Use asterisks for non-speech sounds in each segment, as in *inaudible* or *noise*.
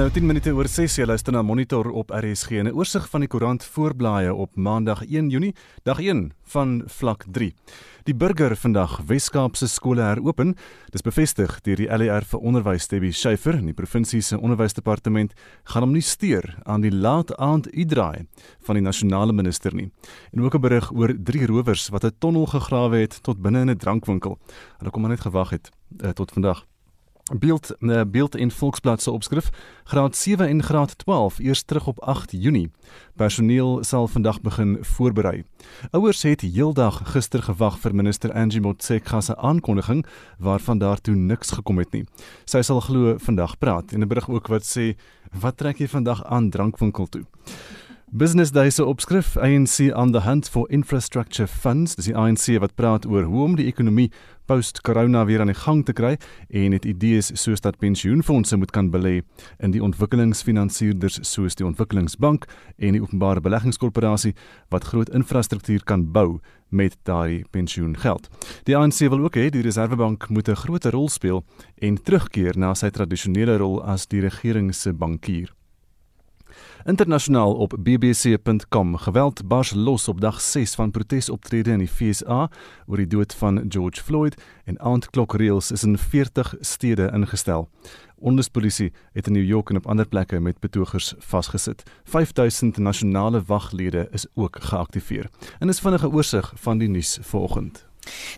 nou 10 minute oor 6 jy luister na Monitor op RSG en 'n oorsig van die koerant voorblaaie op Maandag 1 Junie, dag 1 van vlak 3. Die burger vandag Weskaapse skole heropen. Dis bevestig deur die LER vir onderwys Debbie Schiefer in die provinsie se onderwysdepartement gaan hom nie steur aan die laat aand uitdraai van die nasionale minister nie. En ook 'n berig oor drie rowers wat 'n tonnel gegrawe het tot binne in 'n drankwinkel. Hulle kom maar net gewag het uh, tot vandag. Beeld uh, beeld in Volksblad se opskrif graad 7 en graad 12 eers terug op 8 Junie. Personeel sal vandag begin voorberei. Ouers het heeldag gister gewag vir minister Angie Motshekga se aankondiging waarvan daartoe niks gekom het nie. Sy sal glo vandag praat en 'n berig ook wat sê wat trek jy vandag aan drankwinkel toe. Business Day se opskrif ANC on the hunt for infrastructure funds. Dis die ANC wat praat oor hoe om die ekonomie post-corona weer aan die gang te kry en het idees soos dat pensioenfonde moet kan belê in die ontwikkelingsfinansierders soos die Ontwikkelingsbank en die Openbare Beleggingskorporasie wat groot infrastruktuur kan bou met daai pensioengeld. Die ANC wil ook hê die Reservebank moet 'n groter rol speel en terugkeer na sy tradisionele rol as die regering se bankier. Internasionaal op bbc.com geweld bars los op dag 6 van protesoptrede in die FSA oor die dood van George Floyd en aandklokreëls is in 40 stede ingestel. Ondespolisie het in New York en op ander plekke met betogers vasgesit. 5000 nasionale waglede is ook geaktiveer. En is vinnige oorsig van die nuus vanoggend.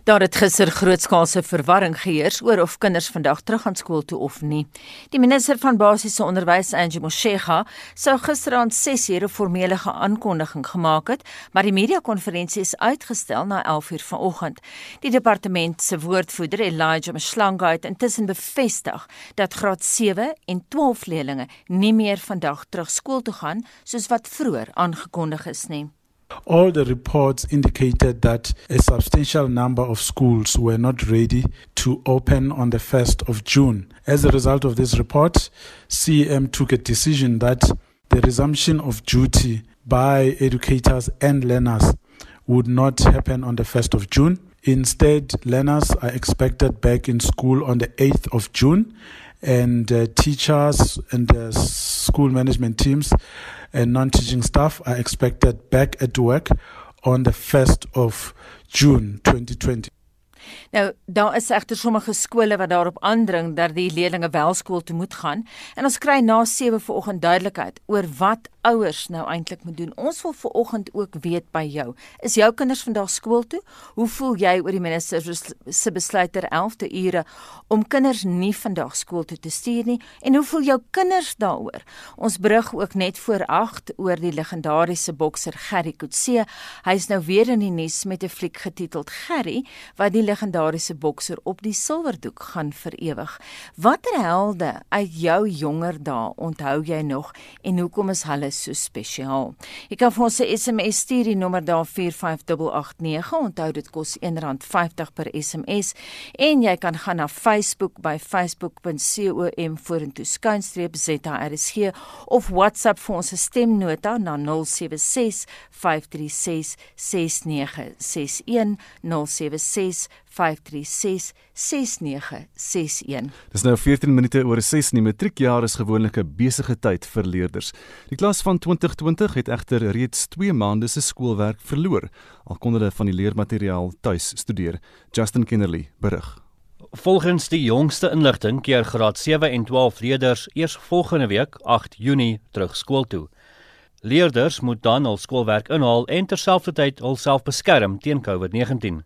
Daar het gister grootskaalse verwarring geheers oor of kinders vandag terug gaan skool toe of nie. Die minister van basiese onderwys, Angie Motshekga, sou gisteraand 6:00 'n formele aankondiging gemaak het, maar die media-konferensie is uitgestel na 11:00 vanoggend. Die departement se woordvoerder, Elijah Mshlanga, het intussen bevestig dat graad 7 en 12 leerders nie meer vandag terug skool toe gaan soos wat vroeër aangekondig is nie. All the reports indicated that a substantial number of schools were not ready to open on the 1st of June. As a result of this report, CEM took a decision that the resumption of duty by educators and learners would not happen on the 1st of June. Instead, learners are expected back in school on the 8th of June, and uh, teachers and uh, school management teams and non-teaching staff are expected back at work on the 1st of June 2020. Nou, daar is egter sommige skole wat daarop aandring dat die leerders wel skool toe moet gaan en ons kry na 7 vanoggend duidelikheid oor wat ouers nou eintlik moet doen. Ons wil vanoggend ook weet by jou. Is jou kinders vandag skool toe? Hoe voel jy oor die minister se besluit ter 11de ure om kinders nie vandag skool toe te stuur nie? En hoe voel jou kinders daaroor? Ons brug ook net voor 8 oor die legendariese bokser Gerry Coetzee. Hy is nou weer in die nuus met 'n fliek getiteld Gerry wat die legendariese bokser op die silwerdoek gaan vir ewig. Watter helde uit jou jonger dae onthou jy nog en hoekom is hulle so spesiaal. Jy kan vir ons 'n SMS stuur die nommer daar 45889. Onthou dit kos R1.50 per SMS en jy kan gaan na Facebook by facebook.com vorentoe skynstreep ZRSG of WhatsApp vir ons stemnota na 076 536 6961 076 536 6961. Dis nou 14 minute oor 6 in die matriekjaar is gewoonlik 'n besige tyd vir leerders. Die klas van 2020 het egter reeds 2 maande se skoolwerk verloor, al kon hulle van die leermateriaal tuis studeer. Justin Kennerly berig. Volgens die jongste inligting keer graad 7 en 12 leerders eers volgende week 8 Junie terug skool toe. Leerders moet dan hul skoolwerk inhaal en terselfdertyd hulself beskerm teen COVID-19.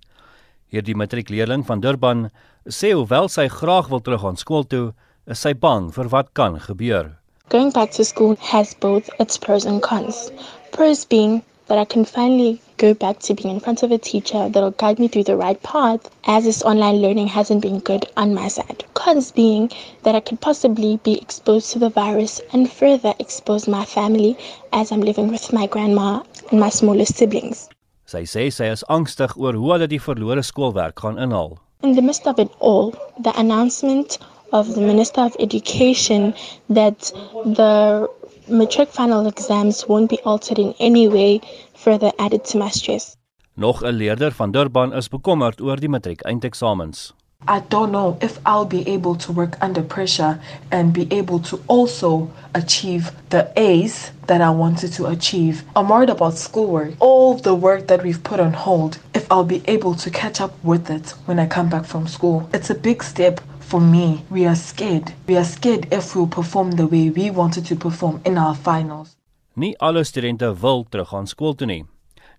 Hierdie matriekleerling van Durban sê hoewel sy graag wil terug aan skool toe, is sy bang vir wat kan gebeur. Going back to school has both its pros and cons. Pros being that I can finally go back to being in front of a teacher that'll guide me through the right path, as this online learning hasn't been good on my side. Cons being that I could possibly be exposed to the virus and further expose my family as I'm living with my grandma and my smallest siblings. Sy sê sy is angstig oor hoe hulle die verlore skoolwerk gaan inhaal. In the midst of it all, the announcement of the Minister of Education that the matric final exams won't be altered in any way further added to my stress. Nog 'n leerder van Durban is bekommerd oor die matriek eindeksamens. I don't know if I'll be able to work under pressure and be able to also achieve the A's that I wanted to achieve. I'm worried about schoolwork, all the work that we've put on hold, if I'll be able to catch up with it when I come back from school. It's a big step for me. We are scared. We are scared if we'll perform the way we wanted to perform in our finals. Nie alle studente wil teruggaan skool toe nie.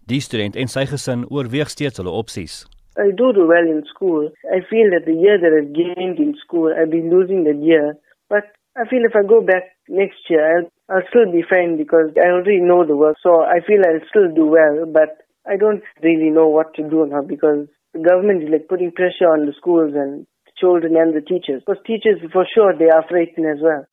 Die student en sy gesin oorweeg steeds hulle opsies. I do do well in school. I feel that the year that I've gained in school, I've been losing the year. But I feel if I go back next year, I'll, I'll still be fine because I already know the work. So I feel I'll still do well. But I don't really know what to do now because the government is like putting pressure on the schools and the children and the teachers. Because teachers, for sure, they are frightened as well.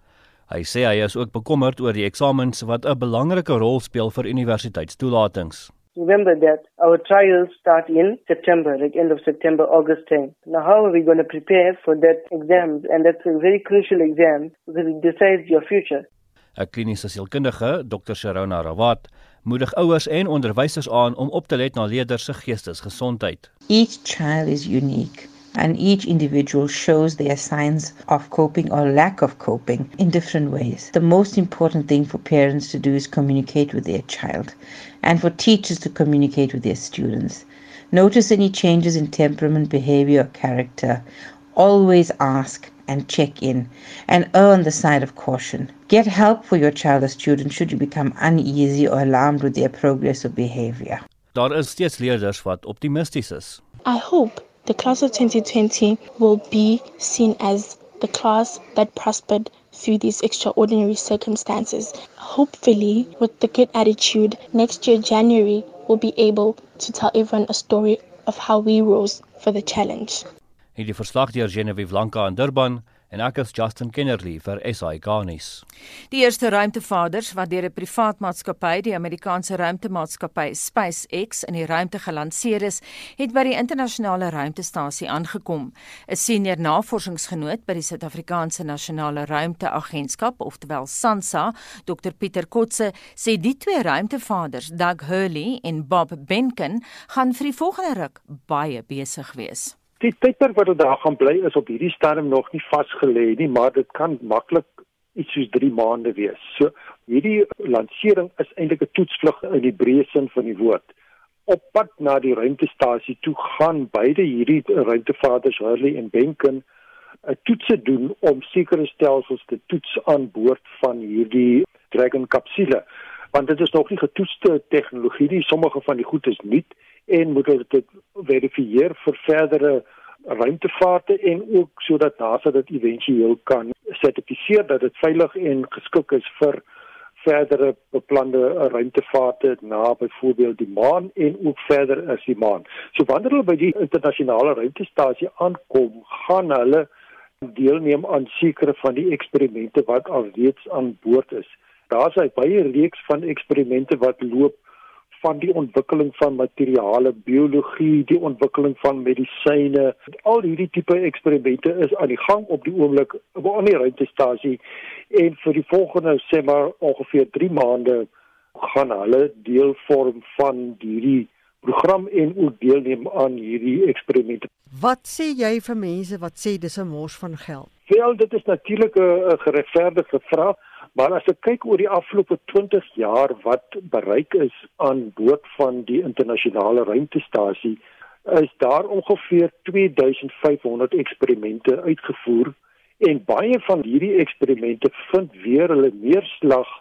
Hy sê hy is ook bekommerd oor die eksamens wat 'n belangrike rol speel vir universiteitstoelatings. Remember that our trials start in September, like end of September, August 10. Now, how are we going to prepare for that exam? And that's a very crucial exam because it decides your future. 'n Kliniese sielkundige, Dr. Sharona Rawat, moedig ouers en onderwysers aan om op te let na leerders se geestesgesondheid. Each child is unique. And each individual shows their signs of coping or lack of coping in different ways. The most important thing for parents to do is communicate with their child and for teachers to communicate with their students. Notice any changes in temperament, behavior, or character. Always ask and check in and err on the side of caution. Get help for your child or student should you become uneasy or alarmed with their progress or behavior. Daar is steeds leerders wat optimisties is. I hope the class of 2020 will be seen as the class that prospered through these extraordinary circumstances. Hopefully, with the good attitude, next year, January, we'll be able to tell everyone a story of how we rose for the challenge. Hierdie verslag deur Genevieve Blanca in Durban en ek is Justin Kennerly vir SAK nuus. Die eerste ruimtevaders wat deur 'n privaat maatskappy, die Amerikaanse ruimtemaatskappy SpaceX, in die ruimte gelanseer is, het by die internasionale ruimtestasie aangekom. 'n Senior navorsingsgenoot by die Suid-Afrikaanse Nasionale Ruimteagentskap, oftewel SANSA, Dr Pieter Kotse, sê die twee ruimtevaders, Doug Hurley en Bob Behnken, gaan vir die volgende ruk baie besig wees. Die tydperk wat hulle daar gaan bly is op hierdie stadium nog nie vasgelê nie, maar dit kan maklik iets soos 3 maande wees. So hierdie lansering is eintlik 'n toetsvlug in die breë sin van die woord. Op pad na die ruimtestasie toe gaan beide hierdie ruimtevaders Hurley en Benken 'n toetse doen om sekere stelsels te toets aan boord van hierdie Dragon kapsule. Want dit is nog nie getoetste tegnologie nie. Sommige van die goed is nuut en moet dit verifieer vir verdere ruimtevaarte en ook sodat NASA dit éventueel kan sertifiseer dat dit veilig en geskik is vir verdere beplande ruimtevaarte na byvoorbeeld die maan en ook verder as die maan. So wanneer hulle by die internasionale ruimtestasie aankom, gaan hulle deelneem aan sekere van die eksperimente wat alreeds aan boord is. Daar's 'n baie reeks van eksperimente wat loop van die ontwikkeling van materiale, biologie, die ontwikkeling van medisyne. Al hierdie tipe eksperimente is aan die gang op die oomblik op 'n ander ruimtestasie en vir die volgende sê maar ongeveer 3 maande gaan hulle deel vorm van hierdie program en ook deelneem aan hierdie eksperimente. Wat sê jy vir mense wat sê dis 'n mors van geld? Wel, dit is natuurlik 'n geregverdigde vraag. Maar as ek kyk oor die afgelope 20 jaar wat bereik is aan boord van die internasionale ruimtestasie, is daar ongeveer 2500 eksperimente uitgevoer en baie van hierdie eksperimente vind weer hulle neerslag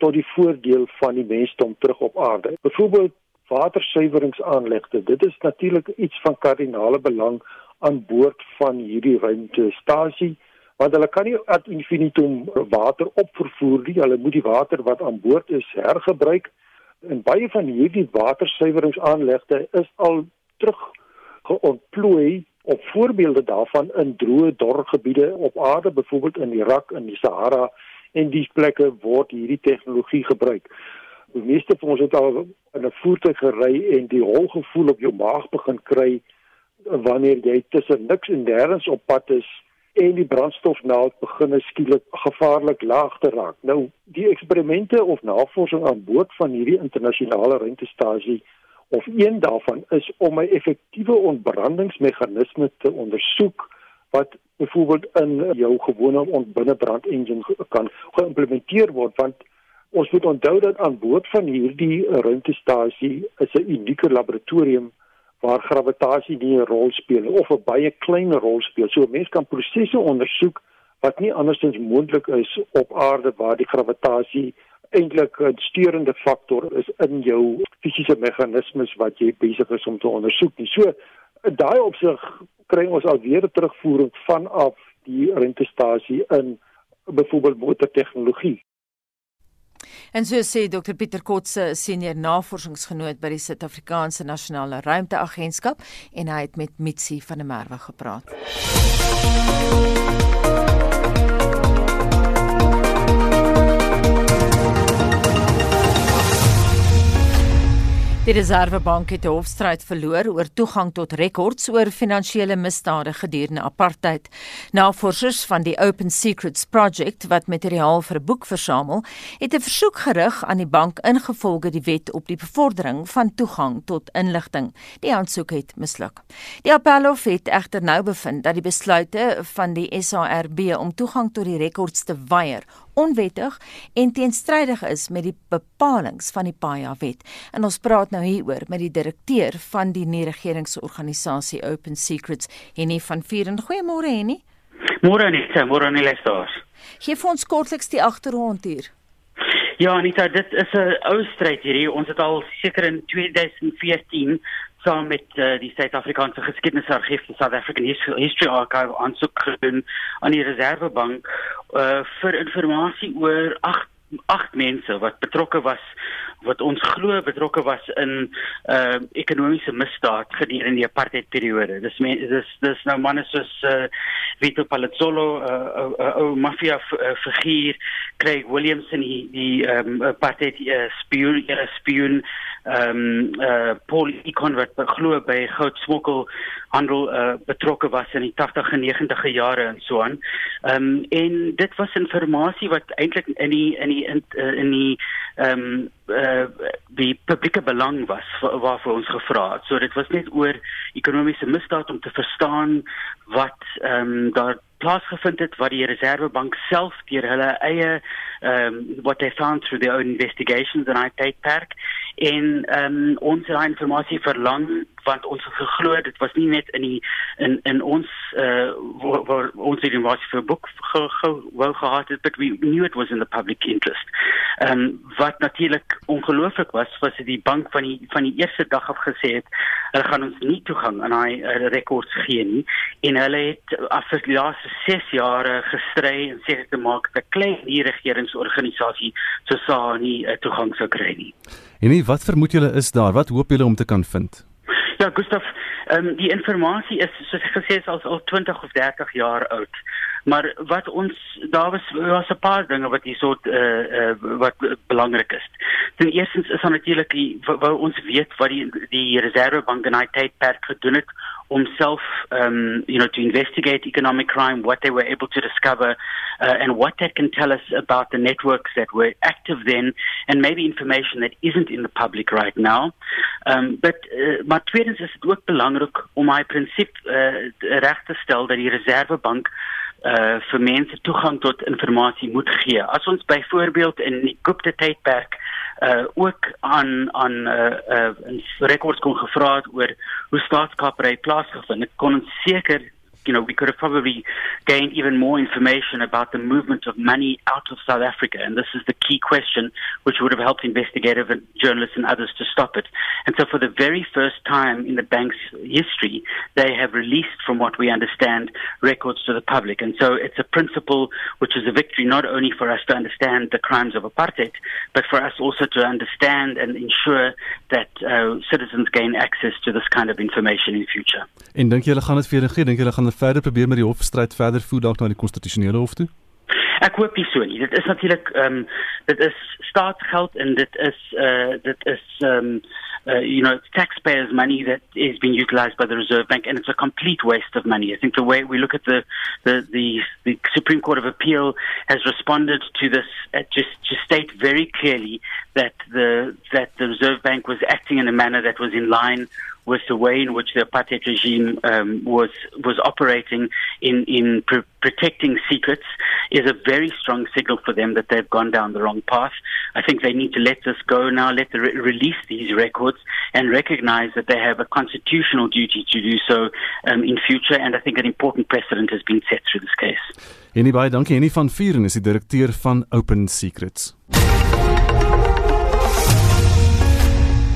tot die voordeel van die mensdom terug op aarde. Byvoorbeeld watersuiweringsaanlegte. Dit is natuurlik iets van kardinale belang aan boord van hierdie ruimtestasie want hulle kan nie ad infinitum water opvervoer nie. Hulle moet die water wat aan boord is hergebruik. En baie van hierdie watersuiweringsaanlegte is al terug geontplooi op voorbeelde daarvan in droë dorgebiede op aarde, byvoorbeeld in Irak en die Sahara en die plekke word hierdie tegnologie gebruik. Die meeste van ons het al in 'n voertuig gery en die hol gevoel op jou maag begin kry wanneer jy tussen niks en nêrens op pad is en die brandstofnaald begin skielik gevaarlik laag te raak. Nou die eksperimente of navorsing aan boord van hierdie internasionale ruimtestasie of een daarvan is om 'n effektiewe ontbrandingsmeganisme te ondersoek wat byvoorbeeld in jou gewone ontbinnebrand engine kan geïmplementeer word want ons moet onthou dat aan boord van hierdie ruimtestasie is 'n unieke laboratorium waar gravitasie nie 'n rol speel of 'n baie klein rol speel. So 'n mens kan prosesse ondersoek wat nie andersins moontlik is op aarde waar die gravitasie eintlik 'n steurende faktor is in jou fisiese meganismes wat jy besig is om te ondersoek. Nie. So in daai opsig kry ons alweer 'n terugvoering vanaf die rentestasie in byvoorbeeld motortegnologie. En so sê Dr Pieter Kotse, senior navorsingsgenoot by die Suid-Afrikaanse Nasionale Ruimteagentskap en hy het met Mitsi van der Merwe gepraat. Die Reservebank het 'n hofstryd verloor oor toegang tot rekords oor finansiële misdade gedurende apartheid. Navorsers van die Open Secrets Project wat materiaal vir 'n boek versamel, het 'n versoek gerig aan die bank ingevolge die wet op die bevordering van toegang tot inligting. Die aansoek het misluk. Die Appelhof het egter nou bevind dat die besluite van die SARB om toegang tot die rekords te weier onwettig en teenstrydig is met die bepalinge van die Paya wet. En ons praat nou hieroor met die direkteur van die nie-regeringsorganisasie Open Secrets, Henny van Vieren. Goeiemôre Henny. Môre net, môre net lesdaas. Geef ons kortliks die agtergrond hier. Ja, Anita, dit is 'n ou stryd hierdie. Ons het al seker in 2014 saam met uh, die Suid-Afrikaanse Geskiedenisargief, die South African History Archive, aansoek gedoen aan die Reservebank uh, vir inligting oor agt agt mense wat betrokke was wat ons glo betrokke was in uh ekonomiese misdaad gedurende die apartheidperiode. Dis men, dis dis nou manne soos uh Vito Palazzolo, 'n uh, uh, uh, uh, mafia uh, figuur, Craig Williamson, die die um apartheid uh, spioen, uh, spioen ehm um, uh Paul Icon wat glo by goudsmokkel handel uh, betrokke was in die 80 en 90e jare en so aan. Ehm um, en dit was inligting wat eintlik in die in die in, uh, in die ehm um, uh, die publieke belang was waarvoor ons gevra het. So dit was net oor ekonomiese misdaad om te verstaan wat ehm um, daar plaasgevind het wat die Reservebank self deur hulle eie ehm um, what they found through their own investigations and I take back en ehm um, ons het daai inligting verlang want ons het geglo dit was nie net in die in in ons uh waar ons het was vir boek ge, ge, wou gehad het but we knew it was in the public interest. Ehm um, wat natuurlik ongelooflik was was dit die bank van die van die eerste dag af gesê het hulle gaan ons nie toegang aan daai uh, rekords gee nie en hulle het af vir die laaste 6 jare gestry en seker te maak dat klein hier regeringsorganisasie so sa nie uh, toegang sou kry nie. En nie, wat vermoed julle is daar? Wat hoop julle om te kan vind? Ja, Gustav, ehm um, die inligting is soos ek gesê het al, al 20 of 30 jaar oud. Maar wat ons daar was was 'n paar dinge wat hier soort eh uh, uh, wat belangrik is. Ten eerste is dan natuurlik wou ons weet wat die die Reservebank in hy tydperk gedoen het om self um you know to investigate economic crime what they were able to discover uh, and what that can tell us about the networks that were active then and maybe information that isn't in the public right now um but uh, maar tweedens is dit ook belangrik om my prinsip uh, reg te stel dat die reservebank uh vir mense toegang tot inligting moet gee. As ons byvoorbeeld in die Gupta tydperk uh ook aan aan uh uh rekords kon gevra het oor hoe staatskapry plaasgevind het, kon seker you know, we could have probably gained even more information about the movement of money out of South Africa. And this is the key question, which would have helped investigative journalists and others to stop it. And so, for the very first time in the bank's history, they have released, from what we understand, records to the public. And so, it's a principle which is a victory not only for us to understand the crimes of apartheid, but for us also to understand and ensure that uh, citizens gain access to this kind of information in future. En dink gaan dit vir gaan hulle verder probeer met die hofstryd verder voer dalk na die konstitusionele hof toe? Ek hoop nie so nie. Dit is natuurlik ehm um, dit is staatsgeld en dit is eh uh, dit is ehm um, uh, you know, taxpayers' money that is being utilized by the Reserve Bank, and it's a complete waste of money. I think the way we look at the the the, the Supreme Court of Appeal has responded to this, uh, just to state very clearly that the that the Reserve Bank was acting in a manner that was in line with the way in which the apartheid regime um, was was operating in in pr- protecting secrets is a very strong signal for them that they've gone down the wrong path. I think they need to let this go now, let the re- release these records, and recognize that they have a constitutional duty to do so um, in future. And I think an important precedent has been set through this case. Anybei, dankie Annie van Vuren is die direkteur van Open Secrets.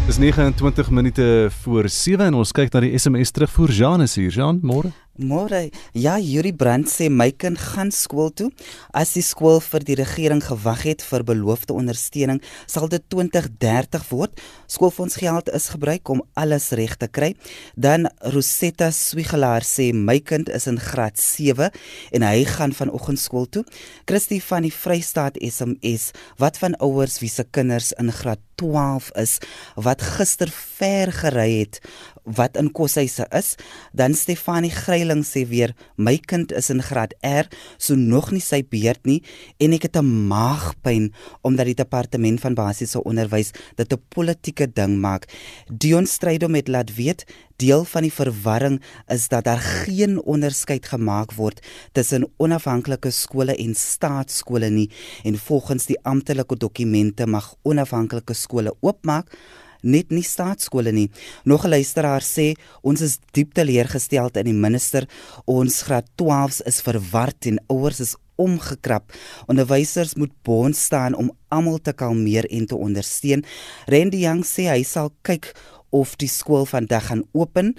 Dis 29 minute voor 7 en ons kyk na die SMS terugvoer. Jean is hier. Jean, môre. Môre. Ja, Yuri Brand sê my kind gaan skool toe. As die skool vir die regering gewag het vir beloofde ondersteuning, sal dit 2030 word. Skoolfondsgeld is gebruik om alles reg te kry. Dan Rosetta Swigelaar sê my kind is in graad 7 en hy gaan vanoggend skool toe. Christie van die Vrystaat SMS, wat van ouers wie se kinders in graad 12 is wat gister ver gery het wat in koshuise is dan Stefanie Greiling sê weer my kind is in graad R so nog nie sy beurt nie en ek het 'n maagpyn omdat die departement van basiese onderwys dit 'n politieke ding maak. Dion Strydom het laat weet Deel van die verwarring is dat daar geen onderskeid gemaak word tussen onafhanklike skole en staatsskole nie en volgens die amptelike dokumente mag onafhanklike skole oopmaak net nie staatskole nie. Nog 'n luisteraar sê ons is diep teleurgesteld in die minister. Ons graad 12s is verward en ouers is omgekrap. Onderwysers moet bond staan om almal te kalmeer en te ondersteun. Randy Young sê hy sal kyk of die skool vandag gaan open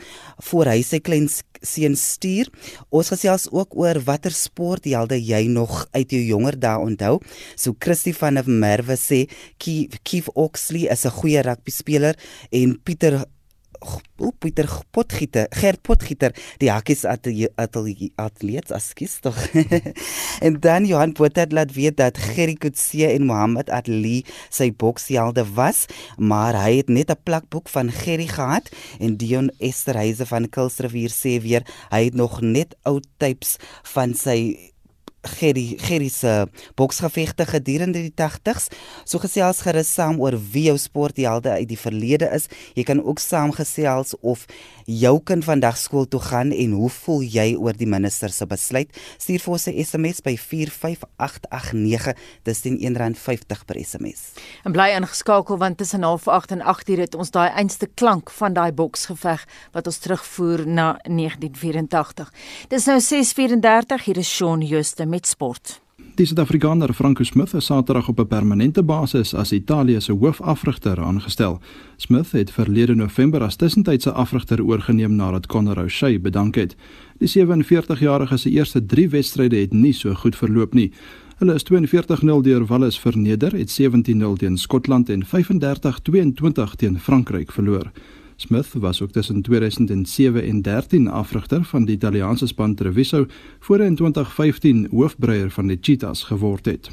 voor hy sy klein seun stuur. Ons gesels ook oor watter sporthelde jy nog uit jou jonger dae onthou. So Christie van der Merwe sê Keith Oxley is 'n goeie rugby speler en Pieter o Pieter Potgieter, Gert Potgieter, die hakkies atleet askies tog. *laughs* en dan Johan Potter laat weet dat Gerry Kutse en Mohammed Ali sy boksjelde was, maar hy het net 'n plakboek van Gerry gehad en Dion Esterhuise van Kulsrivier sê weer hy het nog net ou tapes van sy Gerry Gerry se boksgevegte gedurende die 80s. So gesels gerus saam oor wie jou sporthelde uit die verlede is. Jy kan ook saamgesels of jou kind vandag skool toe gaan en hoe voel jy oor die minister se besluit? Stuur vir ons 'n SMS by 45889. Dis teen R1.50 per SMS. En bly ingeskakel want tussen 08:30 en 8:00 het ons daai einste klank van daai boksgeveg wat ons terugvoer na 1984. Dis nou 6:34 hier is Shaun Jooste met sport. Die Suid-Afrikaner Franco Smith is Saterdag op 'n permanente basis as Italië se hoofafrigter aangestel. Smith het verlede November as tussentydse afrigter oorgeneem nadat Conor O'Shea bedank het. Die 47-jarige se eerste 3 wedstryde het nie so goed verloop nie. Hulle is 42-0 deur Wallis verneder, het 17-0 teen Skotland en 35-22 teen Frankryk verloor. Smith was ook tussen 2007 en 13 afrigter van die Italiaanse span Treviso voor in 2015 hoofbreier van die Cheetahs geword het.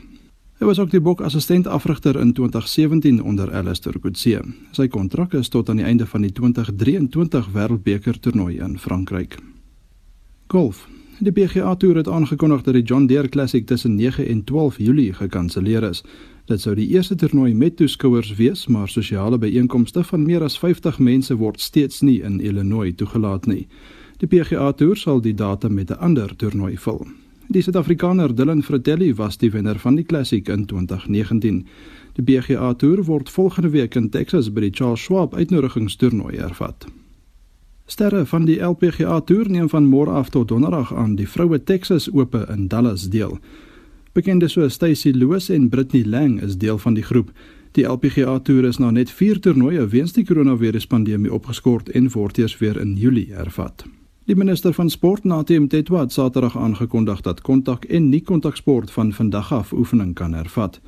Hy was ook die bokassistent afrigter in 2017 onder Alistair Coetzee. Sy kontrak is tot aan die einde van die 2023 Wêreldbeker toernooi in Frankryk. Golf. Die PGA Tour het aangekondig dat die John Deere Classic tussen 9 en 12 Julie gekanselleer is. Dit sou die eerste toernooi met toeskouers wees, maar sosiale byeenkomste van meer as 50 mense word steeds nie in Illinois toegelaat nie. Die PGA Tour sal die datum met 'n ander toernooi vul. Die Suid-Afrikaner Dylan Fratelli was die wenner van die Classic in 2019. Die PGA Tour word volgende week in Texas by die Charles Schwab uitnodigingstoernooi hervat. Sterre van die LPGA Tour neem van môre af tot donderdag aan die Vroue Texas Ope in Dallas deel. Bekende so Stacy Loos en Britney Lang is deel van die groep. Die LPGA Tour is nou net 4 toernooie weens die koronaviruspandemie opgeskort en word eers weer in Julie hervat. Die minister van sport Natem Tetwa het Saterdag aangekondig dat kontak en nie-kontaksport van vandag af oefening kan hervat.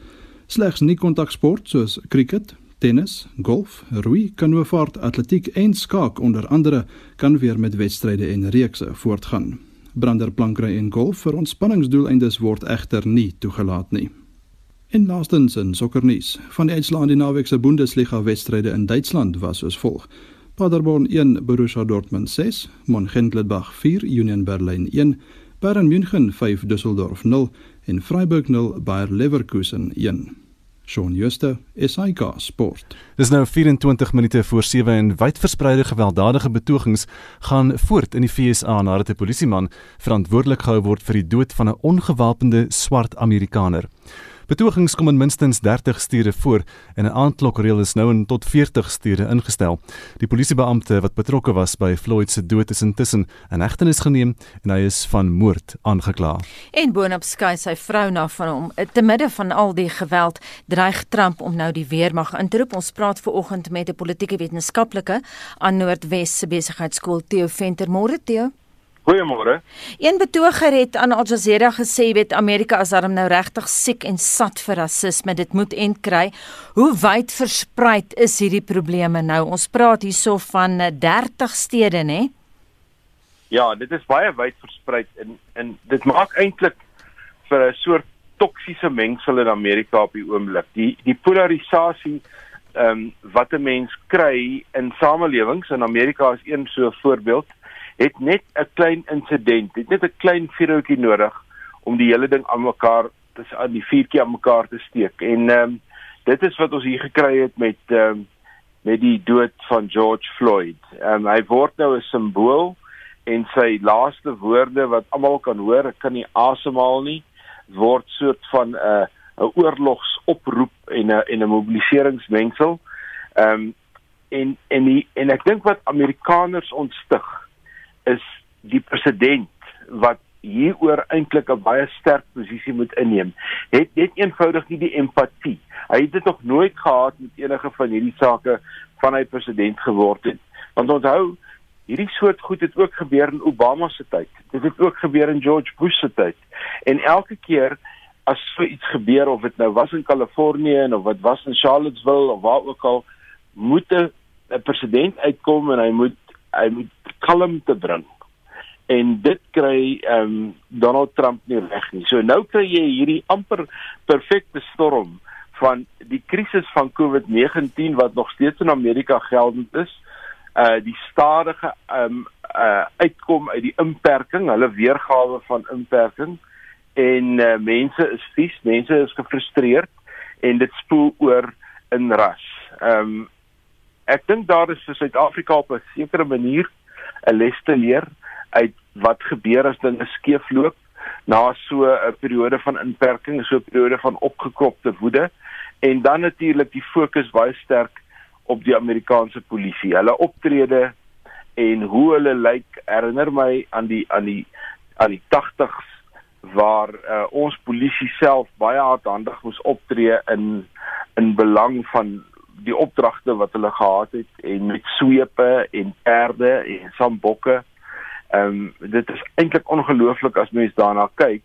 Slegs nie-kontaksport soos cricket, tennis, golf, roei, kanoevaart, atletiek en skaak onder andere kan weer met wedstryde en reekse voortgaan. Branderplankry en golf vir ontspanningsdoeleindes word egter nie toegelaat nie. En laastens in sokkernuus. Van die uitslae in die naweek se Bundesliga wedstryde in Duitsland was soos volg: Paderborn 1, Borussia Dortmund 6, Mönchengladbach 4, Union Berlin 1, Bayern München 5, Düsseldorf 0 en Freiburg 0, Bayer Leverkusen 1. Shaun Schuster, SAK Sport. Dis nou 24 minute voor 7 en wydverspreide gewelddadige betogings gaan voort in die FSA nadat 'n polisieman verantwoordelik gehou word vir die dood van 'n ongewapende swart Amerikaner. Betogings kom in minstens 30 sture voor en 'n aandklokreël is nou in tot 40 sture ingestel. Die polisiebeampte wat betrokke was by Floyd se dood is intussen in hegtenis geneem en hy is van moord aangekla. En boonop skei sy vrou na van hom. Te midde van al die geweld dreig Trump om nou die weermag in te roep. Ons praat ver oggend met 'n politieke wetenskaplike aan Noordwes se besigheidskool Theo Venter. Môre Theo. Goeiemôre. Een betoger het aan Al Jazeera gesê weet Amerika is daarom nou regtig siek en sat vir rasisme. Dit moet end kry. Hoe wyd versprei is hierdie probleme nou? Ons praat hierso van 30 eh, stede, né? Ja, dit is baie wyd versprei en en dit maak eintlik vir 'n soort toksiese mengsel in Amerika op die oomblik. Die die polarisasie ehm um, wat 'n mens kry in samelewings in Amerika is een so voorbeeld het net 'n klein insident, het net 'n klein vuurtjie nodig om die hele ding aan mekaar te aan die vuurtjie aan mekaar te steek. En ehm um, dit is wat ons hier gekry het met ehm um, met die dood van George Floyd. Ehm um, hy word nou 'n simbool en sy laaste woorde wat almal kan hoor, ek kan nie asemhaal nie, word soort van 'n uh, 'n oorlogsoproep en 'n en 'n mobiliseringsmengsel. Ehm um, en en die, en ek dink wat Amerikaners ontstig is die president wat hieroor eintlik 'n baie sterk posisie moet inneem. Het net eenvoudig nie die empatie. Hy het dit nog nooit gehad met enige van hierdie sake van hy president geword het. Want onthou, hierdie soort goed het ook gebeur in Obama se tyd. Dit het ook gebeur in George Bush se tyd. En elke keer as so iets gebeur of dit nou was in Kalifornië en of wat was in Charlottesville of waar ook al, moet 'n president uitkom en hy moet hy moet kalmte bring. En dit kry ehm um, Donald Trump nie reg nie. So nou kry jy hierdie amper perfekte storm van die krisis van COVID-19 wat nog steeds in Amerika geldend is. Uh die stadige ehm um, uh uitkom uit die inperking, hulle weergawe van inperking en uh, mense is vies, mense is gefrustreerd en dit spoel oor in ras. Ehm um, ek dink daar is vir Suid-Afrika op 'n sekere manier 'n les te leer uit wat gebeur as dinge skeefloop na so 'n periode van inperking, so 'n periode van opgekropte woede en dan natuurlik die fokus baie sterk op die Amerikaanse polisie. Hulle optrede en hoe hulle lyk herinner my aan die aan die aan die 80s waar uh, ons polisie self baie hardhandig moes optree in in belang van die opdragte wat hulle gehad het en met swepe en perde en sambokke. Ehm um, dit is eintlik ongelooflik as mens daarna kyk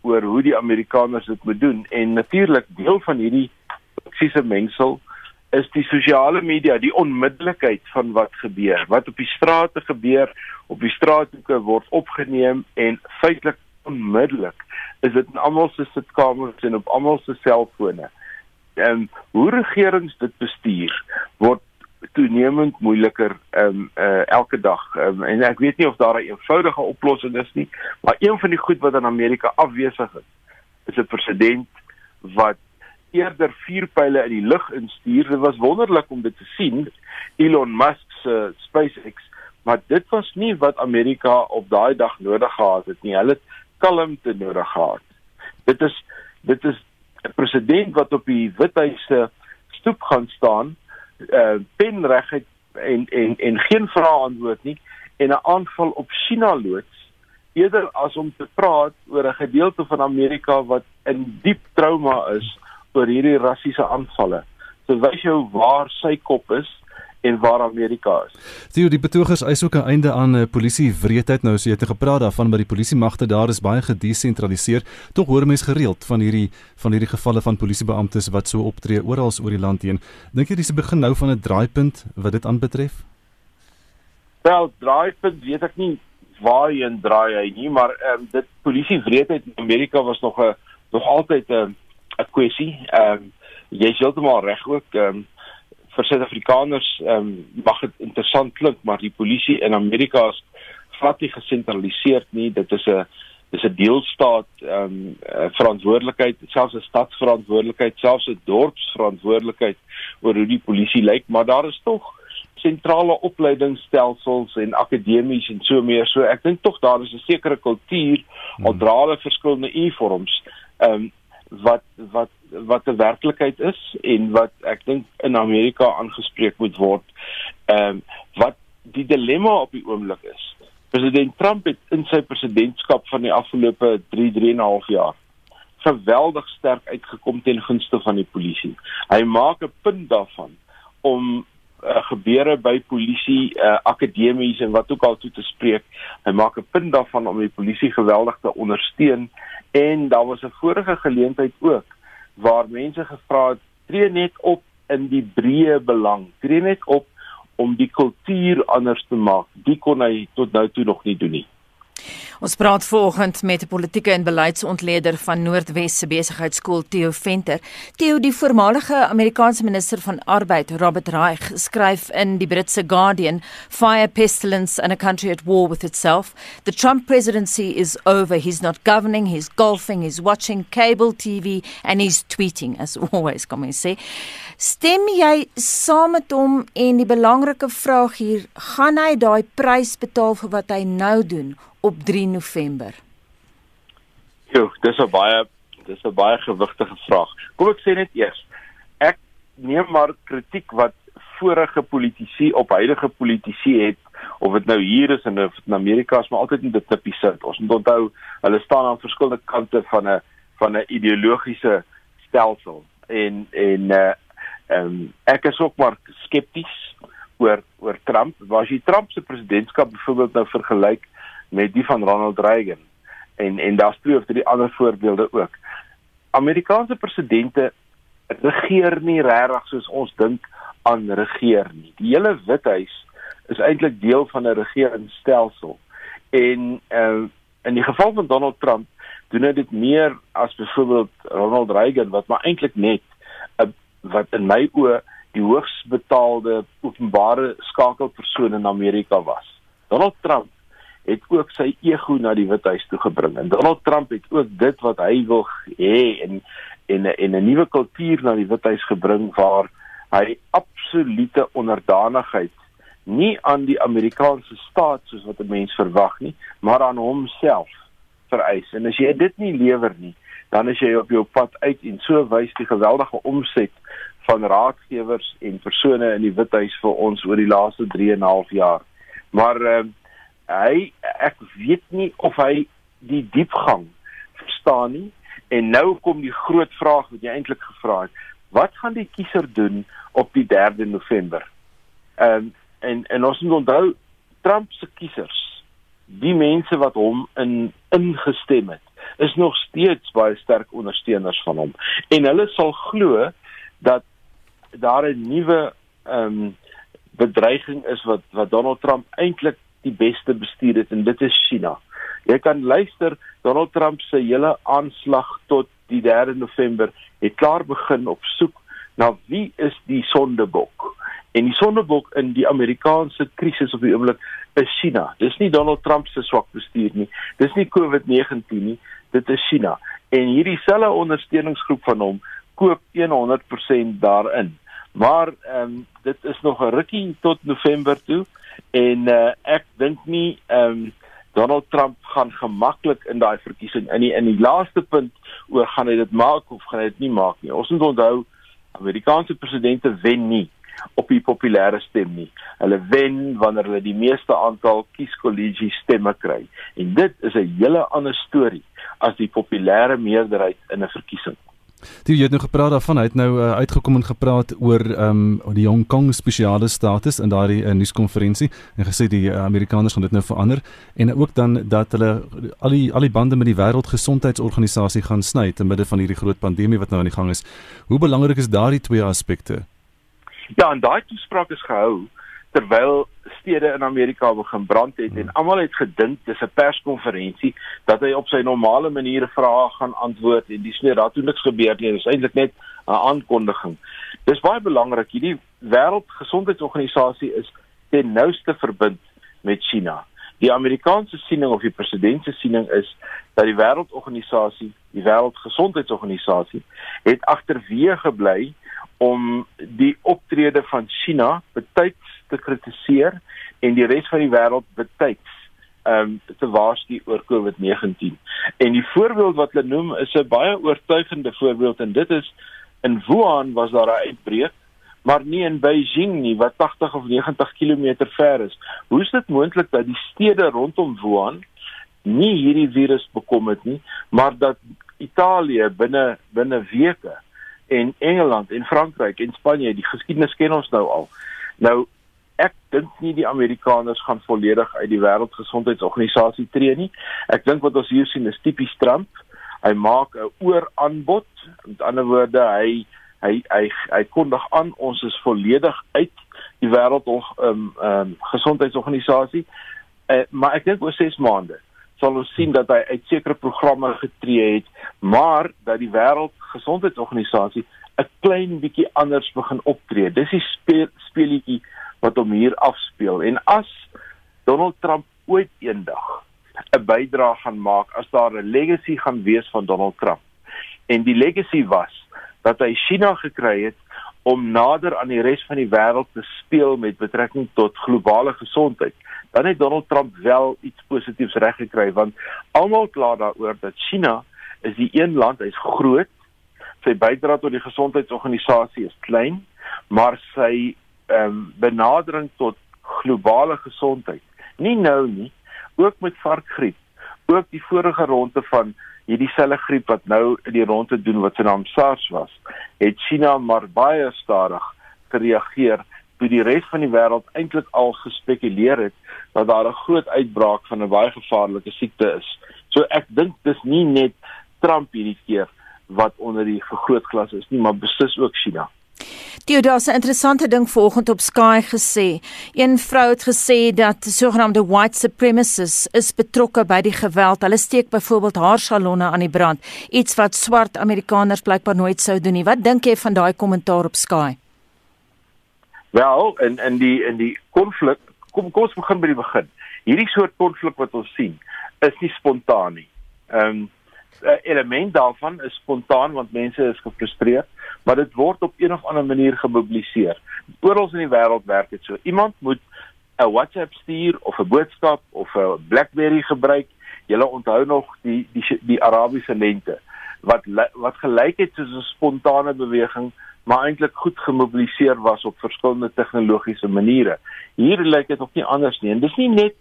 oor hoe die Amerikaners dit moet doen. En natuurlik deel van hierdie toksiese mengsel is die sosiale media, die onmiddellikheid van wat gebeur, wat op die strate gebeur, op die straathoeke word opgeneem en feitelik onmiddellik is dit in almal se sitkamers en op almal se selfone ehm um, hoe regerings dit bestuur word toenemend moeiliker ehm um, uh, elke dag. Um, en ek weet nie of daar 'n eenvoudige oplossing is nie, maar een van die goed wat in Amerika afwesig is, is 'n president wat eerder vuurpyle in die lug instuur. Dit was wonderlik om dit te sien Elon Musk se SpaceX, maar dit was nie wat Amerika op daai dag nodig gehad het nie. Hulle het kalmte nodig gehad. Dit is dit is 'n president wat op die Withuis se stoep gaan staan, uh penregheid en en en geen vrae antwoord nie en 'n aanval op China loods eerder as om te praat oor 'n gedeelte van Amerika wat in diep trauma is oor hierdie rassiese aanvalle. So wys jou waar sy kop is en waar Amerika is. Theo, die betogers eis ook 'n einde aan uh, polisie wreedheid nou, so jy het gepraat daarvan maar die polisiemagte daar is baie gedesentraliseer. Tog hoor mense gereeld van hierdie van hierdie gevalle van polisiebeamptes wat so optree oral oor die land heen. Dink jy dis 'n begin nou van 'n draaipunt wat dit aanbetref? Wel, draaipunt weet ek nie waarheen draai hy nie, maar ehm um, dit polisie wreedheid in Amerika was nog 'n nog altyd 'n 'n kwessie. Ehm um, jy's heeltemal reg ook ehm um, vir Suid-Afrikaners ehm um, mag dit interessant klink, maar die polisie in Amerika is glad nie gesentraliseer nie. Dit is 'n dis 'n deelstaat ehm um, verantwoordelikheid, selfs 'n stadsverantwoordelikheid, selfs 'n dorpsverantwoordelikheid oor hoe die polisie lyk, maar daar is tog sentrale opleidingsstelsels en akademies en so meer. So ek dink tog daar is 'n sekere kultuur hmm. al dra hulle verskillende uniforms ehm um, wat wat wat 'n werklikheid is en wat ek dink in Amerika aangespreek moet word. Ehm um, wat die dilemma op die oomblik is. President Trump het in sy presidentskap van die afgelope 3 3 en 'n half jaar geweldig sterk uitgekom ten gunste van die polisie. Hy maak 'n punt daarvan om uh, gebeure by polisie uh, akademies en wat ook al toe te spreek. Hy maak 'n punt daarvan om die polisie geweldig te ondersteun en daar was 'n vorige geleentheid ook waar mense gevra het tree net op in die breë belang. Tree net op om die kultuur anders te maak. Dit kon hy tot nou toe nog nie doen nie. Ons praat vanoggend met 'n politieke en beleidsontleder van Noordwes se besigheidskool Theo Venter. Theo, die voormalige Amerikaanse minister van Arbeid, Robert Reich, skryf in die Britse Guardian: "Fire pestilence in a country at war with itself. The Trump presidency is over. He's not governing, he's golfing, he's watching cable TV and he's tweeting as *laughs* always, kom ons sê. Stem jy saam met hom en die belangrike vraag hier, gaan hy daai prys betaal vir wat hy nou doen? Op 3 November? Jo, dis 'n baie dis 'n baie gewigtige vraag. Kom ek sê net eers, ek neem maar kritiek wat vorige politici op huidige politici het of dit nou hier is in in Amerika is maar altyd in dit tipies sit. Ons moet onthou hulle staan aan verskillende kante van 'n van 'n ideologiese stelsel en en uh ehm um, ek is ook maar skepties oor oor Trump. Was jy Trump se presidentskap byvoorbeeld nou vergelyk met die van Ronald Reagan en en daar's twee of drie ander voorbeelde ook. Amerikaanse presidente regeer nie regtig soos ons dink aan regeer nie. Die hele Withuis is eintlik deel van 'n regeringsstelsel. En uh, in die geval van Donald Trump doen hy dit meer as byvoorbeeld Ronald Reagan wat maar eintlik net 'n uh, wat in my oë die hoogs betaalde openbare skakelpersoon in Amerika was. Donald Trump het ook sy ego na die Withuis toe gebring. En Donald Trump het ook dit wat hy wil hê en en en 'n nuwe kultuur na die Withuis gebring waar hy absolute onderdanigheid nie aan die Amerikaanse staat soos wat 'n mens verwag nie, maar aan homself vereis. En as jy dit nie lewer nie, dan is jy op jou pad uit en so wys die geweldige omset van raadgewers en persone in die Withuis vir ons oor die laaste 3 en 'n half jaar. Maar ehm uh, hy ek weet nie of hy die diepgang verstaan nie. En nou kom die groot vraag wat jy eintlik gevra het. Wat gaan die kiezer doen op die 3de November? Um, en en ons moet onthou Trump se kiesers die mense wat hom in ingestem het is nog steeds baie sterk ondersteuners van hom. En hulle sal glo dat daar 'n nuwe ehm um, bedreiging is wat wat Donald Trump eintlik die beste bestuur het en dit is China. Jy kan luister Donald Trump se hele aanslag tot die 3 November het klaar begin op soek na wie is die sondebok. En die sondebok in die Amerikaanse krisis op die oomblik is China. Dis nie Donald Trump se swak bestuur nie. Dis nie COVID-19 nie. Dit is China. En hierdie selfe ondersteuningsgroep van hom koop 100% daarin. Maar ehm um, dit is nog 'n rukkie tot November toe en uh, ek dink nie ehm um, Donald Trump gaan gemaklik in daai verkiesing in die in die laaste punt oor gaan hy dit maak of gaan hy dit nie maak nie. Ons moet onthou Amerikaanse presidente wen nie op die populêre stem nie. Hulle wen wanneer hulle die meeste aantal kieskollegie stemme kry. En dit is 'n hele ander storie as die populêre meerderheid in 'n verkiesing. Die jy het nou gepraat daarvan, hy het nou uh, uitgekom en gepraat oor ehm um, die Hong Kong spesiale status in daardie uh, nuuskonferensie en gesê die uh, Amerikaners gaan dit nou verander en ook dan dat hulle al die al die bande met die wêreldgesondheidsorganisasie gaan sny te midde van hierdie groot pandemie wat nou aan die gang is. Hoe belangrik is daardie twee aspekte? Ja, en daai toespraak is gehou terwyl stede in Amerika begin brand het en almal het gedink dis 'n perskonferensie dat hy op sy normale maniere vrae gaan antwoord en dis net daartoe niks gebeur nie dis eintlik net 'n aankondiging. Dis baie belangrik hierdie wêreldgesondheidsorganisasie is ten nouste verbind met China. Die Amerikaanse siening of die president se siening is dat die wêreldorganisasie die wêreldgesondheidsorganisasie het agterweë gebly om die optrede van China betyds te kritiseer en die res van die wêreld betyds ehm um, te waarsku oor COVID-19. En die voorbeeld wat hulle noem is 'n baie oortuigende voorbeeld en dit is in Wuhan was daar 'n uitbreek maar nie in Beijing nie wat 80 of 90 km ver is. Hoe is dit moontlik dat die stede rondom Wuhan nie hierdie virus bekom het nie, maar dat Italië binne binne weke en Engeland en Frankryk en Spanje, die geskiedenis ken ons nou al. Nou ek dink nie die Amerikaners gaan volledig uit die wêreldgesondheidsorganisasie tree nie. Ek dink wat ons hier sien is tipies Trump. Hy maak 'n ooraanbod. Met ander woorde, hy hy hy hy kondig aan ons is volledig uit die wêreld ehm um, ehm um, gesondheidsorganisasie. Uh, maar ek dink oor 6 maande sal ons sien dat hy uit sekere programme getree het, maar dat die wêreldgesondheidsorganisasie 'n klein bietjie anders begin optree. Dis die speel, speelietjie wat hom hier afspeel. En as Donald Trump ooit eendag 'n bydrae gaan maak, as daar 'n legacy gaan wees van Donald Trump. En die legacy was dat hy China gekry het om nader aan die res van die wêreld te speel met betrekking tot globale gesondheid dan het Donald Trump wel iets positiefs reg gekry want almal kla daaroor dat China is die een land, hy's groot. Sy bydrae tot die gesondheidsorganisasie is klein, maar sy ehm um, benadering tot globale gesondheid, nie nou nie, ook met varkgriep, ook die vorige ronde van hierdie selle griep wat nou in die ronde doen wat se naam SARS was, het China maar baie stadig gereageer toe die res van die wêreld eintlik al gespekuleer het dat daar 'n groot uitbraak van 'n baie gevaarlike siekte is. So ek dink dis nie net Trump hierdie keer wat onder die vergrootglas is nie, maar beslis ook China. Dit is 'n interessante ding vanoggend op Sky gesê. Een vrou het gesê dat sogenaamde white supremacists is betrokke by die geweld. Hulle steek byvoorbeeld haar salonne aan die brand, iets wat swart Amerikaners blykbaar nooit sou doen nie. Wat dink jy van daai kommentaar op Sky? Wel, in in die in die konflik, kom kom ons begin by die begin. Hierdie soort konflik wat ons sien, is nie spontaan nie. Ehm um, element daarvan is spontaan want mense is gefrustreerd, maar dit word op een of ander manier gemobiliseer. Oral in die wêreld werk dit so. Iemand moet 'n WhatsApp stuur of 'n boodskap of 'n BlackBerry gebruik. Julle onthou nog die die die Arabiese lente wat wat gelyk het soos 'n spontane beweging maar eintlik goed gemobiliseer was op verskillende tegnologiese maniere. Hier lyk dit ook nie anders nie. En dis nie net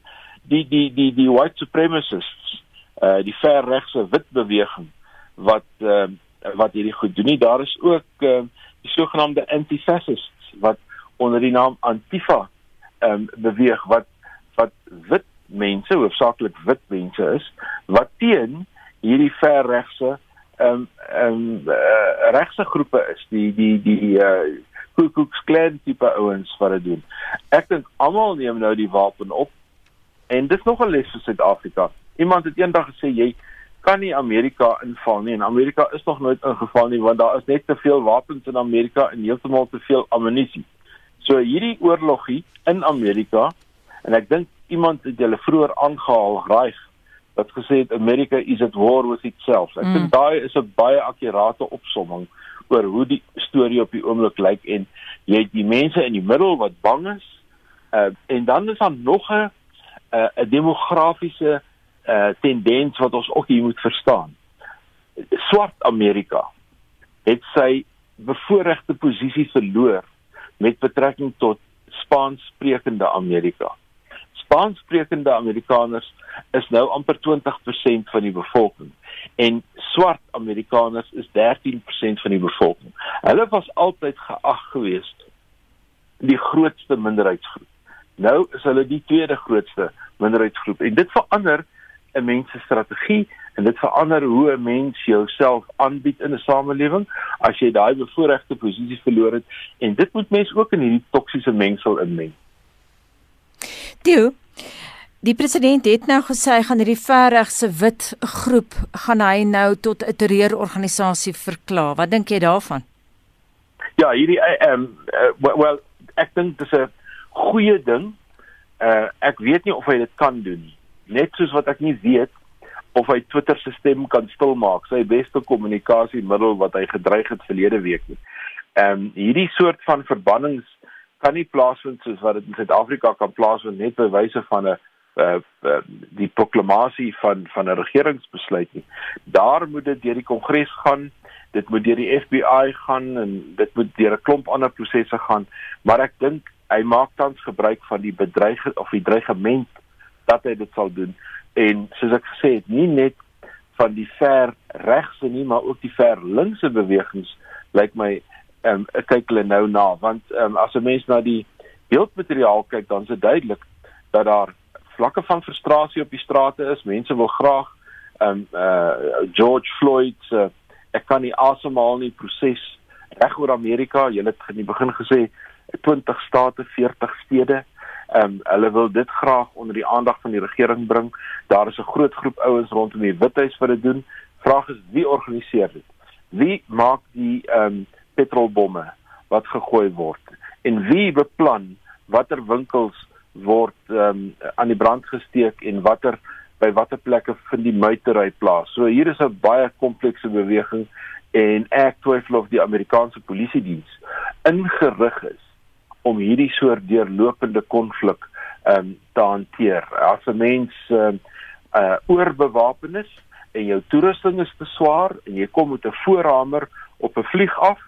die die die die white supremacists, uh die ver regse wit beweging wat uh wat hierdie goed doen nie. Daar is ook uh die sogenaamde anti-fascists wat onder die naam Antifa um beweeg wat wat wit mense, hoofsaaklik wit mense is wat teen hierdie ver regse ehm um, ehm um, uh, regse groepe is die die die uh Ku Klux Klan tipe ouens wat dit doen. Ek dink almal neem nou die wapen op en dis nog 'n les vir Suid-Afrika. Iemand het eendag gesê jy kan nie Amerika inval nie en Amerika is nog nooit ingeval nie want daar is net te veel wapens in Amerika en heeltemal te veel ammunisie. So hierdie oorlogie in Amerika en ek dink iemand het julle vroeër aangehaal, Reich wat gesê het America is at war with itself. Ek mm. dink daai is 'n baie akkurate opsomming oor hoe die storie op die oomblik lyk en jy het die mense in die middel wat bang is. Uh en dan is daar nog 'n 'n uh, demografiese uh tendens wat ons ook hier moet verstaan. Swart Amerika het sy bevoordeelde posisie verloor met betrekking tot Spaanssprekende Amerika. Spaanssprekende Amerikaners is nou amper 20% van die bevolking en swart Amerikaners is 13% van die bevolking. Hulle was altyd geag geweest die grootste minderheidsgroep. Nou is hulle die tweede grootste minderheidsgroep en dit verander 'n mens se strategie en dit verander hoe 'n mens jouself aanbied in 'n samelewing as jy daai bevoordeelde posisie verloor het en dit moet mense ook in hierdie toksiese mengsel inmeng. Theo, die president het nou gesê hy gaan hierdie verregse wit groep gaan hy nou tot 'n terreurorganisasie verklaar. Wat dink jy daarvan? Ja, hierdie ehm um, uh, well ek dink dis 'n goeie ding. Uh ek weet nie of hy dit kan doen nie. Net soos wat ek nie weet of hy Twitter se stem kan stilmaak, sy beste kommunikasiemiddel wat hy gedreig het verlede week nie. Ehm um, hierdie soort van verbannings kan nie plaasvind soos wat dit in Suid-Afrika kan plaasvind net by wyse van 'n uh, uh die proklamasie van van 'n regeringsbesluit nie. Daar moet dit deur die Kongres gaan, dit moet deur die FBI gaan en dit moet deur 'n klomp ander prosesse gaan, maar ek dink hy maak tans gebruik van die bedreiging of die dreigement dat hy dit sal doen en soos ek gesê het, nie net van die ver regse nie, maar ook die ver linkse bewegings lyk like my ehm um, kyk hulle nou na want ehm um, as 'n mens na die beeldmateriaal kyk dan is dit duidelik dat daar vlakke van frustrasie op die strate is. Mense wil graag ehm um, uh George Floyd se uh, ek kan nie asemhaal nie proses reg oor Amerika. Jy het in die begin gesê 20 state, 40 stede. Ehm um, hulle wil dit graag onder die aandag van die regering bring. Daar is 'n groot groep ouens rondom die Withuis wat dit doen. Vraag is wie organiseer dit? Wie maak die ehm um, petrolbomme wat gegooi word en wie beplan watter winkels word um, aan die brand gesteek en watter by watter plekke vind die muitery plaas. So hier is 'n baie komplekse beweging en ek twyfel of die Amerikaanse polisie diens ingerig is om hierdie soort deurlopende konflik um, te hanteer. As 'n mens um, uh oorbewapen is en jou toerusting is te swaar en jy kom met 'n voorhamer op 'n vlieg af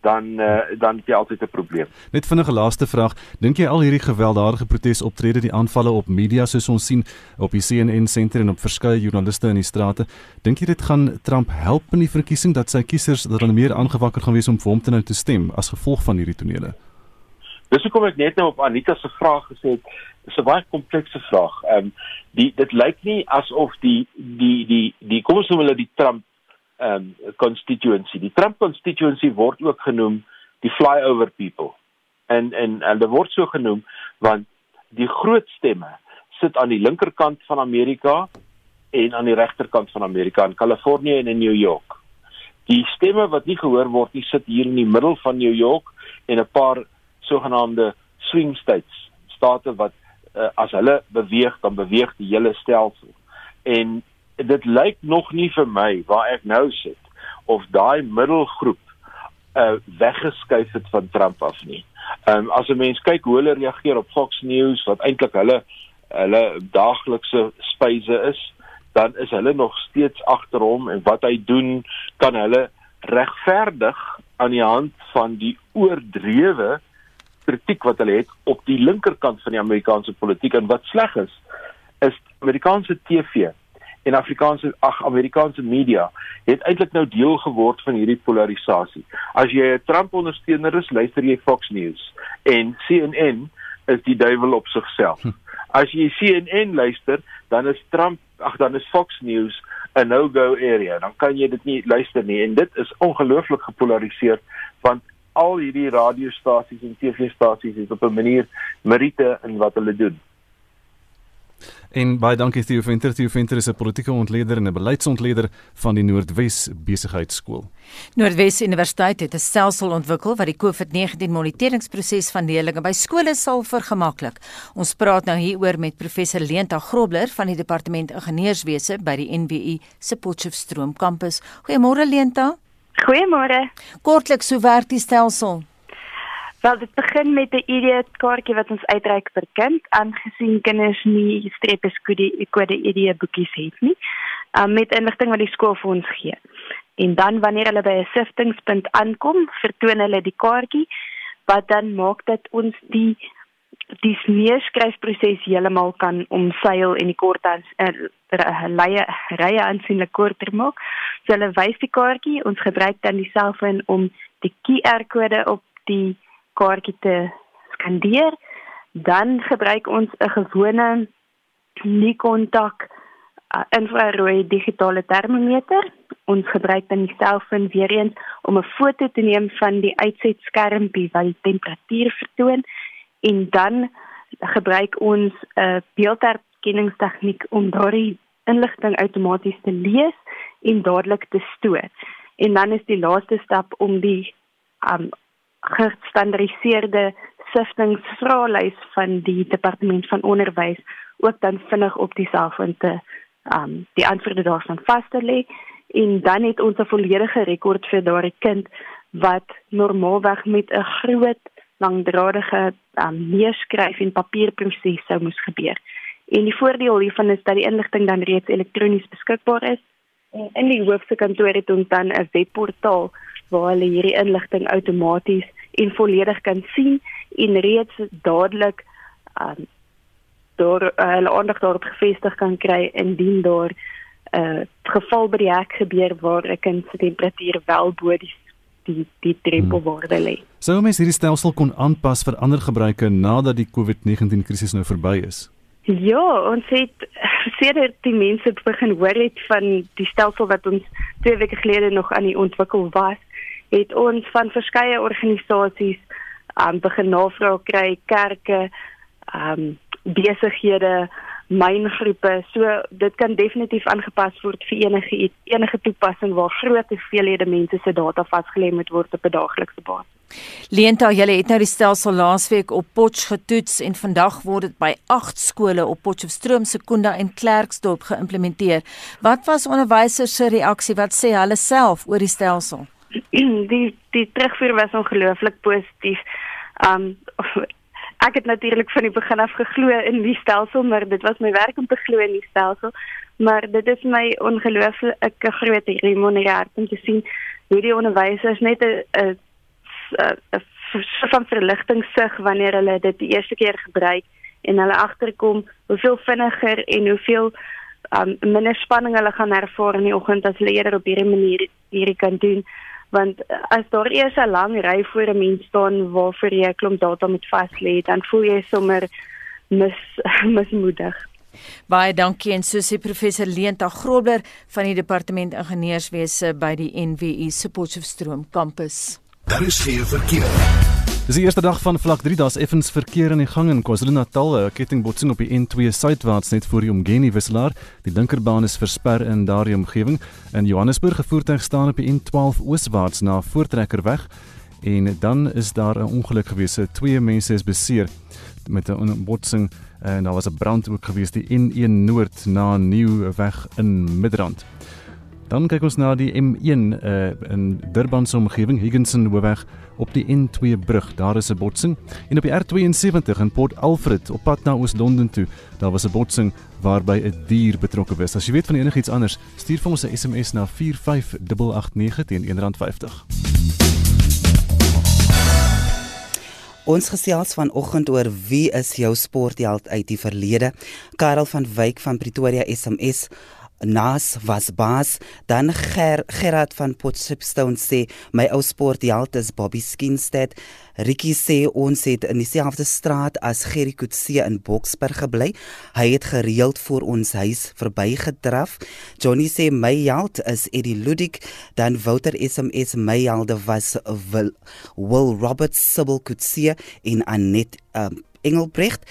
dan uh, dan het jy altyd 'n probleem. Net vinnige laaste vraag, dink jy al hierdie gewelddadige protesoptrede, die aanvalle op media soos ons sien op die CNN senter en op verskeie joernaliste in die strate, dink jy dit gaan Trump help in die verkiesing dat sy kiesers dat hulle meer aangewakker gaan wees om vir hom te nou te stem as gevolg van hierdie tonele? Dis hoekom ek net nou op Anita se vraag gesê het, dis 'n baie komplekse vraag. Ehm um, die dit lyk nie asof die die die die kom ons noem hulle die Trump um constituency. Die Trump constituency word ook genoem die flyover people. En en dit word so genoem want die groot stemme sit aan die linkerkant van Amerika en aan die regterkant van Amerika in Kalifornië en in New York. Die stemme wat nie gehoor word nie sit hier in die middel van New York en 'n paar sogenaamde swing states, state wat uh, as hulle beweeg dan beweeg die hele stelsel. En dit lyk nog nie vir my waar ek nou sit of daai middelgroep uh weggeskuif het van Trump af nie. Ehm um, as 'n mens kyk hoe hulle reageer op Fox News wat eintlik hulle hulle daaglikse spyse is, dan is hulle nog steeds agter hom en wat hy doen kan hulle regverdig aan die hand van die oordrewe kritiek wat hulle het op die linkerkant van die Amerikaanse politiek en wat sleg is is Amerikaanse TV en Afrikaanse ag Amerikaanse media het eintlik nou deel geword van hierdie polarisasie. As jy 'n Trump ondersteuner is, luister jy Fox News en CNN is die duiwel op sigself. Hm. As jy CNN luister, dan is Trump ag dan is Fox News 'n no-go area. Dan kan jy dit nie luister nie en dit is ongelooflik gepolariseer want al hierdie radiostasies en TV-stasies is op 'n manier meriete in wat hulle doen. En baie dankie Theo Venter. Theo Venter is 'n politieke ontleder en 'n beleidsontleder van die Noordwes Besigheidsskool. Noordwes Universiteit het 'n stelsel ontwikkel wat die COVID-19 moniteringsproses van leerders by skole sal vergemaklik. Ons praat nou hieroor met professor Leenta Grobler van die departement ingenieurswese by die NWU se Potchefstroom kampus. Goeiemôre Leenta. Goeiemôre. Kortliks, hoe werk die stelsel? Wel dit begin met 'n ID kaartjie wat ons uitreik vir kind aangesien kinders nie strepe kode ID boekies het nie. Um, met inligting wat die skool vir ons gee. En dan wanneer hulle by 'n siftingspunt aankom, vertoon hulle die kaartjie wat dan maak dat ons die die neerskryfproses heeltemal kan omseil en die kort aan uh, lye rye aansienlik korter maak. So hulle wys die kaartjie, ons gebruik dan die selfoon om die QR-kode op die kaartjie te skandeer, dan gebruik ons 'n gewone nie kontak uh, infrarooi digitale termometer. Ons gebruik dan die selfoon weer eens om 'n foto te neem van die uitsetskermpie wat die temperatuur vertoon en dan gebruik ons 'n uh, beeldherkenningstegniek om daardie inligting outomaties te lees en dadelik te stoor. En dan is die laaste stap om die um gestandardiseerde siftingsvraelys van die departement van onderwys ook dan vinnig op die selfoon te um die antwoorde daarvan vas te lê en dan het ons 'n volledige rekord vir daardie kind wat normaalweg met 'n groot langdradige um, neerskryf en papierproses sou moes gebeur. En die voordeel hiervan is dat die inligting dan reeds elektronies beskikbaar is. En in die hoofse kantoor het ons dan 'n webportaal waar hulle hierdie inligting outomaties en volledig kan sien en reeds dadelik um, deur uh, hulle aandag daarop gefestig kan kry indien daar 'n uh, geval by die hek gebeur waar 'n kind se temperatuur wel bo die die die drempelwaarde hmm. lê. Sou mens hierdie stelsel kon aanpas vir ander gebruike nadat die COVID-19 krisis nou verby is? Ja, ons het sedert die mense begin hoor het van die stelsel wat ons twee weke gelede nog aan die ontwikkel was, het ons van verskeie organisasies um begin navraag kry, kerke, um besighede, myngroepe. So dit kan definitief aangepas word vir enige enige toepassing waar groot hoeveelhede mense se data vasgelê moet word op 'n daaglikse basis. Leenta, julle het nou die stelsel laasweek op Potch getoets en vandag word dit by 8 skole op Potchefstroom, Sekunda en Klerksdorp geïmplementeer. Wat was onderwysers se reaksie? Wat sê hulle self oor die stelsel? Die die terugvoer was ongelooflik positief. Um ek het natuurlik van die begin af geglo in die stelsel, maar dit was my werk om te glo in die stelsel. Maar dit is my ongelooflik 'n groot remoneer om te sien hoe die onderwysers net 'n 'n van verligting sig wanneer hulle dit die eerste keer gebruik en hulle agterkom hoeveel vinniger en hoeveel um, minder spanning hulle gaan ervaar in die oggend as hulle eerder op hierdie manier hierdie kan doen want eh, as daar eers 'n lang ry voor 'n mens staan waarvoor jy 'n klomp data moet vas lê, dan voel jy sommer mis *laughs* mismoedig. Baie dankie en so sê professor Leenta Grobler van die departement ingenieurswese by die NWU se Potchefstroom kampus. Daar is geen verkeer. Dis die eerste dag van vlak 3, daar's effens verkeer in die gang in KwaZulu-Natal, 'n kettingbotsing op die N2 suidwaarts net voor die Umgeni wisselaar. Die linkerbaan is versper in daardie omgewing. In Johannesburg gevoertuig staan op die N12 ooswaarts na Voortrekkerweg en dan is daar 'n ongeluk gewees. Twee mense is beseer met 'n botsing en daar was 'n brand ook gewees die N1 noord na Nieuwweg in Midrand. Dan kyk ons na die M1 uh, in Durban se omgewing, Higginson Hoofweg op die N2 brug. Daar is 'n botsing en op die R72 in Port Alfred op pad na Oos-London toe, daar was 'n botsing waarby 'n dier betrokke was. As jy weet van enigiets anders, stuur vir ons 'n SMS na 45889 teen R1.50. Ons gesels vanoggend oor wie is jou sportheld uit die verlede. Karel van Wyk van Pretoria SMS Nas was baas. Dan Ger, Gerard van Potchefstroom sê my ou sportheld is Bobby Skinstead Ricky sê ons het in dieselfde straat as Gerry Kutse in Boksburg gebly. Hy het gereeld voor ons huis verbygedraf. Johnny sê my held is Eddie Ludik dan Wouter SMS my helde was Will, Will Roberts Sibyl Kutse en Annette um, Engelbrecht,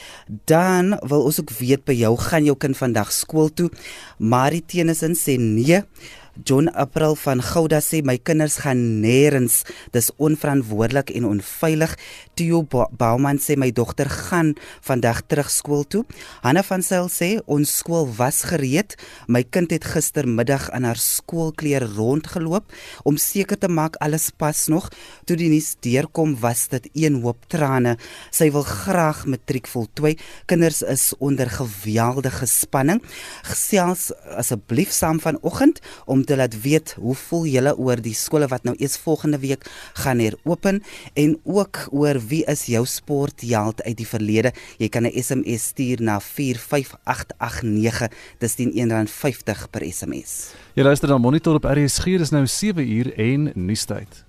dan wil ons ook weet by jou gaan jou kind vandag skool toe. Marie Tenison sê nee. John April van Gouda sê my kinders gaan nêrens. Dis onverantwoordelik en onveilig. Theo ba Bauman sê my dogter gaan vandag terug skool toe. Hanna van Sail sê ons skool was gereed. My kind het gistermiddag in haar skoolklere rondgeloop om seker te maak alles pas nog. Toe die nuus deurkom was dit een hoop trane. Sy wil graag matriek voltooi. Kinders is onder geweldige spanning. Gesels asseblief saam vanoggend om te laat weet hoe voel julle oor die skole wat nou eers volgende week gaan heropen en ook oor wie is jou sportheld uit die verlede. Jy kan 'n SMS stuur na 45889. Dis teen R1.50 per SMS. Jy luister dan monitor op RSG, dis nou 7 uur en nuustyd.